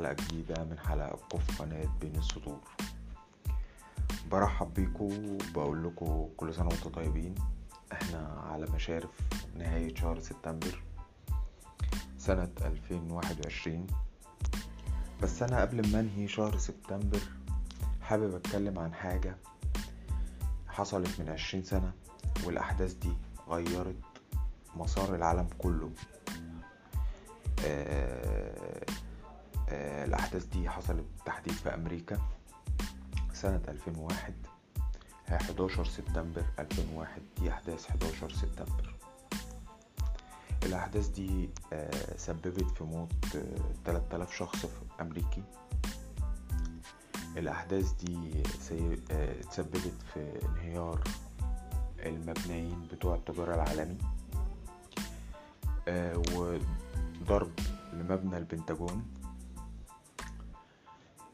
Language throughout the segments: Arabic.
حلقة جديدة من حلقاتكم في قناة بين السطور. برحب بيكم وبقول لكم كل سنة وأنتم طيبين. إحنا على مشارف نهاية شهر سبتمبر سنة 2021 بس أنا قبل ما أنهي شهر سبتمبر حابب أتكلم عن حاجة حصلت من عشرين سنة والأحداث دي غيرت مسار العالم كله. آه الأحداث دي حصلت بالتحديد في أمريكا سنة 2001 هي 11 سبتمبر 2001 دي أحداث 11 سبتمبر. الأحداث دي آه سببت في موت 3000 شخص في أمريكي الأحداث دي تسببت في انهيار المبنيين بتوع التجارة العالمي وضرب لمبنى البنتاجون.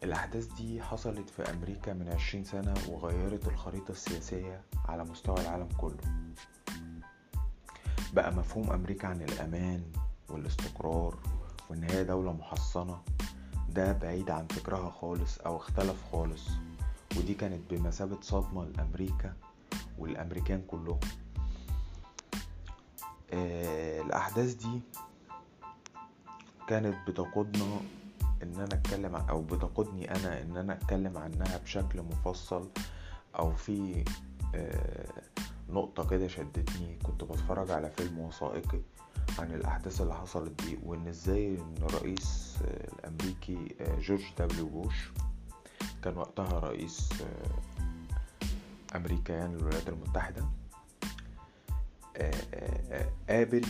الأحداث دي حصلت في أمريكا من عشرين سنة وغيرت الخريطة السياسية على مستوى العالم كله. بقى مفهوم أمريكا عن الأمان والاستقرار وإن هي دولة محصنة. ده بعيد عن فكرها خالص أو اختلف خالص. ودي كانت بمثابة صدمة لأمريكا والأمريكان كلهم. آه الأحداث دي كانت بتقودنا إن أنا أتكلم أو بتقودني أنا إن أنا أتكلم عنها بشكل مفصل أو في آه نقطة كده شدتني. كنت بتفرج على فيلم وثائقي عن الأحداث اللي حصلت دي وإن إزاي إن الرئيس آه الأمريكي آه جورج دبليو بوش كان وقتها رئيس أمريكا يعني الولايات المتحدة قابل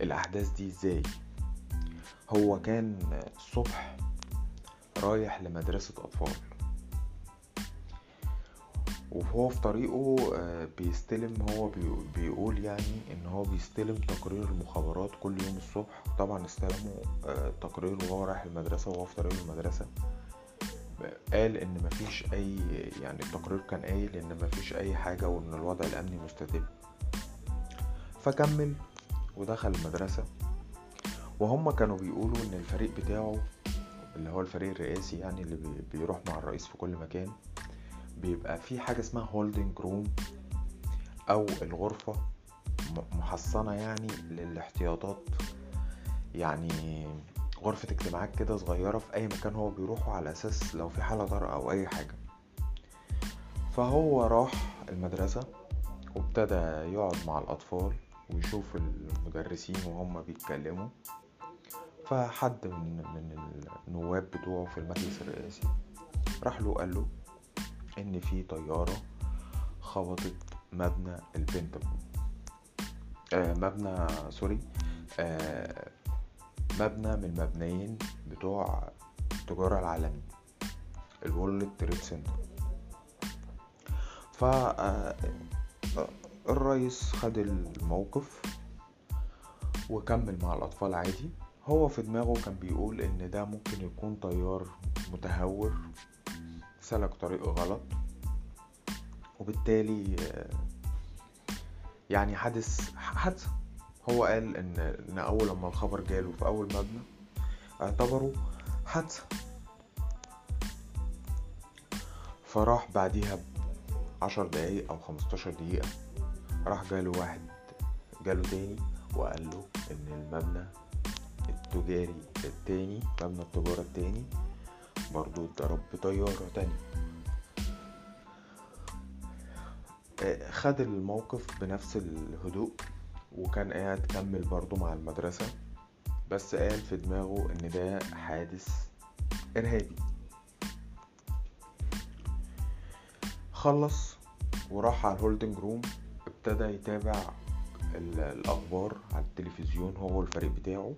الأحداث دي إزاي؟ هو كان الصبح رايح لمدرسة أطفال. وهو في طريقه بيستلم هو بيقول يعني إن هو بيستلم تقرير المخابرات كل يوم الصبح. طبعا استلموا تقرير وهو رايح المدرسة وهو في طريقه المدرسة. قال إن مفيش أي يعني التقرير كان قايل إن مفيش أي حاجة وإن الوضع الأمني مستتب فكمل ودخل المدرسة. وهم كانوا بيقولوا إن الفريق بتاعه اللي هو الفريق الرئاسي يعني اللي بيروح مع الرئيس في كل مكان بيبقى في حاجة اسمها holding room أو الغرفة محصنة يعني للاحتياطات. يعني غرفة اجتماعات كده صغيرة في أي مكان هو بيروحه على أساس لو في حالة طارئة أو أي حاجة. فهو راح المدرسة وابتدى يقعد مع الأطفال ويشوف المدرسين وهم بيتكلموا. فحد من من النواب بتوعه في المجلس الرئاسي راح له قال له إن في طيارة خبطت مبنى البنتاجون آه مبنى sorry آه مبنى من المبنيين بتوع التجارة العالمي ال World Trade Center. ف الرئيس خد الموقف وكمل مع الأطفال عادي. هو في دماغه كان بيقول إن ده ممكن يكون طيار متهور سلك طريق غلط وبالتالي يعني حدث حادثة هو قال إن, إن أول لما الخبر جاله في أول مبنى اعتبره حادثة فراح بعديها عشر دقايق أو خمستاشر دقيقة راح جاله واحد جاله تاني وقال له إن المبنى التجاري التاني مبنى التجارة التاني. برضو اتضرب بطيارة تانية. خد الموقف بنفس الهدوء وكان قاعد كمل برضو مع المدرسة. بس قال في دماغه إن ده حادث إرهابي. خلص وراح على ال holding room ابتدى يتابع الأخبار على التلفزيون هو والفريق بتاعه.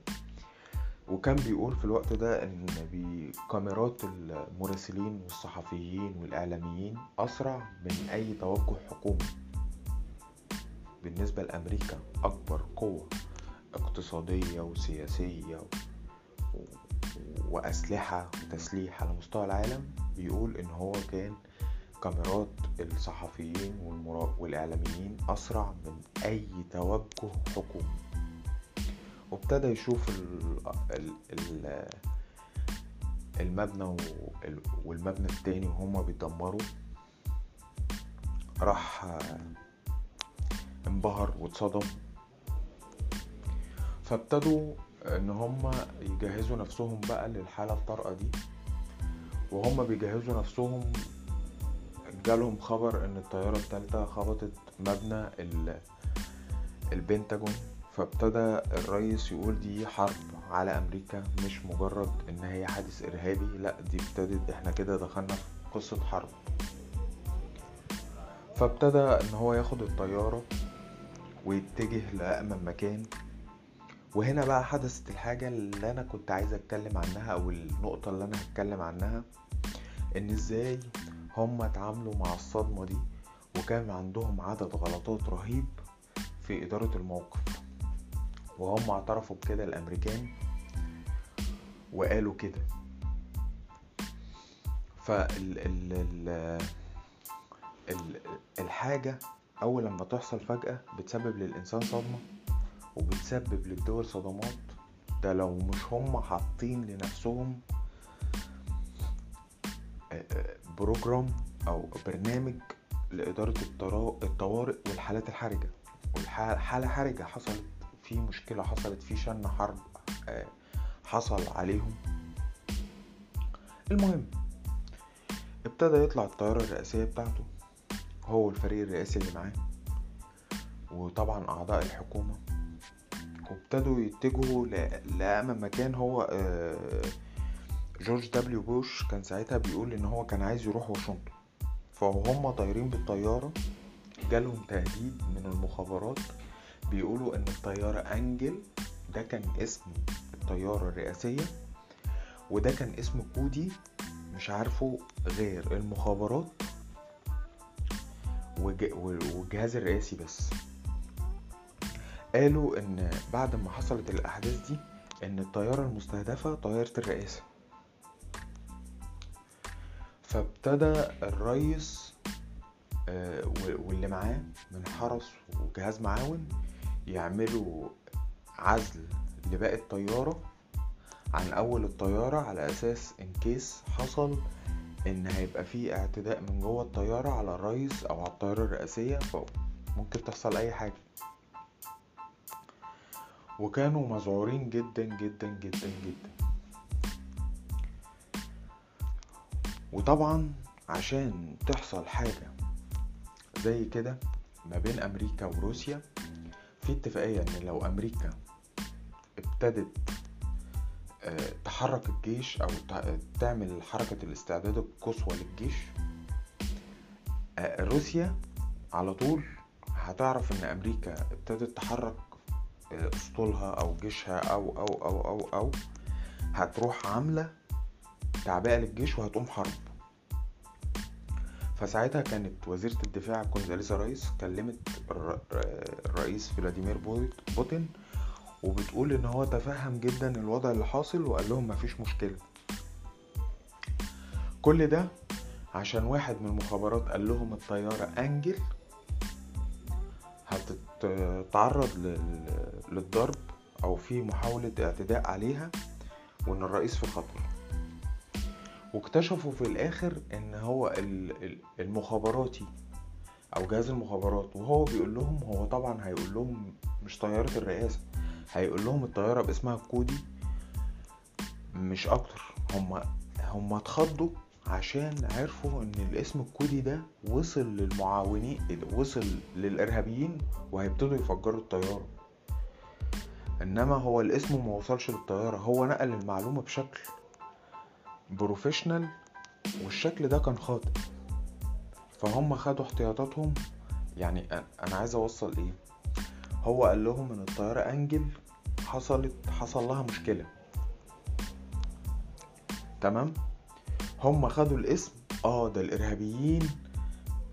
وكان بيقول في الوقت ده إن بكاميرات المراسلين والصحفيين والإعلاميين أسرع من أي توجه حكومي. بالنسبة لأمريكا أكبر قوة اقتصادية وسياسية و... وأسلحة وتسليح على مستوى العالم بيقول إن هو كان كاميرات الصحفيين والمرا... والإعلاميين أسرع من أي توجه حكومي. وابتدى يشوف ال ال ال المبنى وال- والمبنى التاني وهما بيدمروا. راح انبهر واتصدم. فابتدوا ان هما يجهزوا نفسهم بقى للحالة الطارئة دي. وهم بيجهزوا نفسهم جالهم خبر ان الطيارة التالتة خبطت مبنى ال- البنتاجون. فابتدى الرئيس يقول دي حرب على أمريكا مش مجرد إن هي حادث إرهابي لأ دي ابتدت إحنا كده دخلنا في قصة حرب. فابتدى إن هو ياخد الطيارة ويتجه لأأمن مكان. وهنا بقى حدثت الحاجة اللي أنا كنت عايز أتكلم عنها أو النقطة اللي أنا هتكلم عنها إن إزاي هم اتعاملوا مع الصدمة دي وكان عندهم عدد غلطات رهيب في إدارة الموقف. وهم اعترفوا بكده الأمريكان وقالوا كده. فال ال ال ال الحاجة أول لما تحصل فجأة بتسبب للإنسان صدمة وبتسبب للدول صدمات. ده لو مش هم حاطين لنفسهم آه، آه، بروجرام أو برنامج لإدارة الطوارئ والحالات الحرجة. والحالة حرجة حصلت في مشكلة حصلت في شن حرب آه، حصل عليهم. المهم ابتدى يطلع الطيارة الرئاسية بتاعته هو والفريق الرئاسي اللي معاه وطبعا أعضاء الحكومة وابتدوا يتجهوا لأمن مكان هو آه، جورج دبليو بوش كان ساعتها بيقول إن هو كان عايز يروح واشنطن. فهم طايرين بالطيارة جالهم تهديد من المخابرات بيقولوا إن الطيارة أنجل. ده كان اسم الطيارة الرئاسية وده كان اسم كودي مش عارفه غير المخابرات والجهاز الرئاسي بس. قالوا إن بعد ما حصلت الأحداث دي إن الطيارة المستهدفة طيارة الرئاسة. فابتدى الرئيس آه، واللي معاه من حرس وجهاز معاون يعملوا عزل لباقي الطيارة عن أول الطيارة على أساس ان كيس حصل إن هيبقى فيه اعتداء من جوه الطيارة على الرئيس أو على الطيارة الرئاسية فممكن تحصل أي حاجة. وكانوا مذعورين جدا جدا جدا جدا. وطبعا عشان تحصل حاجة زي كده ما بين أمريكا وروسيا في اتفاقية إن لو أمريكا ابتدت آه، تحرك الجيش أو تع- تعمل حركة الاستعداد القصوى للجيش آه، روسيا على طول هتعرف إن أمريكا ابتدت تحرك آه، أسطولها أو جيشها أو أو أو أو أو هتروح عاملة تعبئة للجيش وهتقوم حرب. فساعتها كانت وزيرة الدفاع كونداليزا رايس كلمت الر- الرئيس فلاديمير بوت- بوتين وبتقول إن هو تفهم جدا الوضع اللي حاصل وقال لهم مفيش مشكلة. كل ده عشان واحد من المخابرات قال لهم الطيارة أنجل هتتعرض لل- للضرب أو في محاولة اعتداء عليها وإن الرئيس في خطر. واكتشفوا في الآخر إن هو ال- ال- المخابراتي أو جهاز المخابرات وهو بيقول لهم هو طبعا هيقول لهم مش طيارة الرئاسة هيقول لهم الطيارة باسمها الكودي مش أكتر. هما هما اتخضوا عشان عرفوا إن الاسم الكودي ده وصل للمعاونين وصل للإرهابيين وهيبتدوا يفجروا الطيارة. إنما هو الاسم ما وصلش للطيارة هو نقل المعلومة بشكل بروفيشنال والشكل ده كان خاطئ. فهم خدوا احتياطاتهم. يعني أنا عايز أوصل إيه؟ هو قال لهم إن الطيارة أنجل حصلت حصل لها مشكلة. تمام؟ هم خدوا الاسم. آه ده الإرهابيين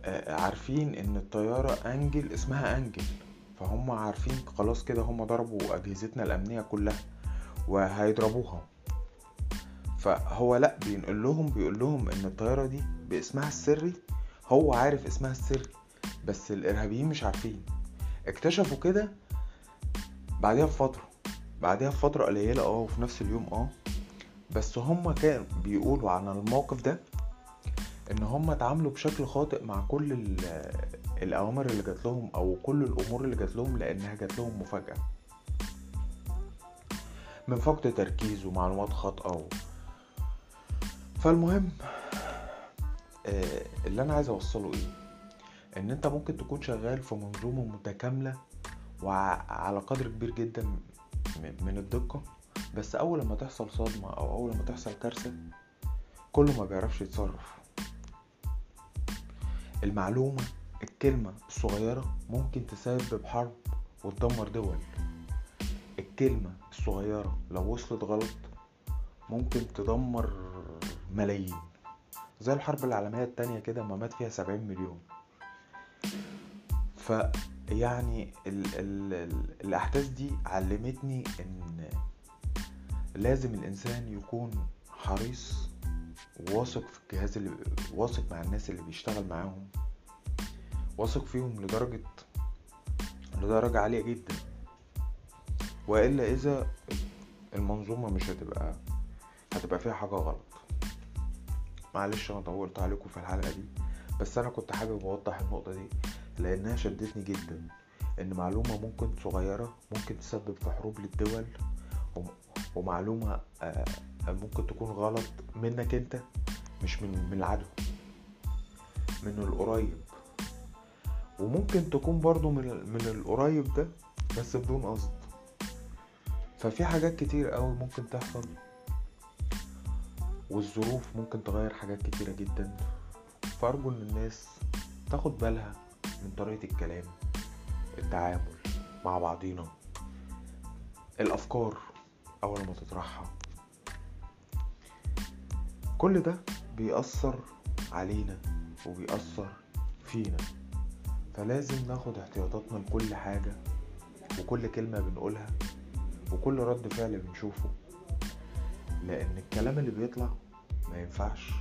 آه عارفين إن الطيارة أنجل اسمها أنجل. فهم عارفين خلاص كده هم ضربوا أجهزتنا الأمنية كلها وهيضربوها. فهو لا بينقل لهم بيقول لهم إن الطيارة دي باسمها السري. هو عارف اسمها السري بس الإرهابيين مش عارفين. اكتشفوا كده بعدها بفترة بعدها بفترة قليلة آه وفي نفس اليوم آه. بس هما كان بيقولوا عن الموقف ده إن هما اتعاملوا بشكل خاطئ مع كل ال- الأوامر اللي جات لهم أو كل الأمور اللي جات لهم لأنها جات لهم مفاجأة. من فقد تركيز ومعلومات خاطئة و... فالمهم آه، اللي أنا عايز أوصله إيه؟ إن أنت ممكن تكون شغال في منظومة متكاملة وعلى قدر كبير جدا من الدقة بس أول لما تحصل صدمة أو أول لما تحصل كارثة كله ما بيعرفش يتصرف. المعلومة الكلمة الصغيرة ممكن تسبب حرب وتدمر دول. الكلمة الصغيرة لو وصلت غلط ممكن تدمر ملايين. زي الحرب العالمية التانية كده ما مات فيها سبعين مليون. ف يعني ال ال ال الأحداث دي علمتني إن لازم الإنسان يكون حريص واثق في الجهاز اللي واثق مع الناس اللي بيشتغل معاهم. واثق فيهم لدرجة لدرجة عالية جدا. وإلا إذا المنظومة مش هتبقى هتبقى فيها حاجة غلط. معلش أنا طولت عليكم في الحلقة دي بس أنا كنت حابب أوضح النقطة دي لأنها شدتني جدا إن معلومة ممكن صغيرة ممكن تسبب في حروب للدول وم- ومعلومة آه، ممكن تكون غلط منك أنت مش من من العدو من القريب. وممكن تكون برضو من من القريب ده بس بدون قصد. ففي حاجات كتير قوي ممكن تحصل والظروف ممكن تغير حاجات كتيرة جدا. فأرجو إن الناس تاخد بالها من طريقة الكلام التعامل مع بعضينا الأفكار أول ما تطرحها. كل ده بيأثر علينا وبيأثر فينا. فلازم ناخد احتياطاتنا لكل حاجة وكل كلمة بنقولها وكل رد فعل بنشوفه. لأن الكلام اللي بيطلع ينفعش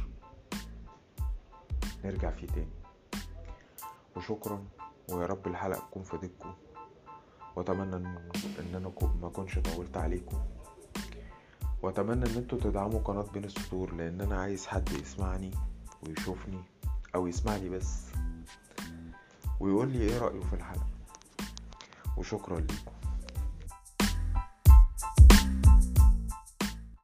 نرجع فيه تاني. وشكرا ويا رب الحلقة تكون فادتكم وأتمنى ان أنا ما أكونش طولت عليكم. وأتمنى إن أنتوا تدعموا قناة بين السطور لأن أنا عايز حد يسمعني ويشوفني أو يسمعني بس. ويقول لي إيه رأيه في الحلقة. وشكرا ليكم.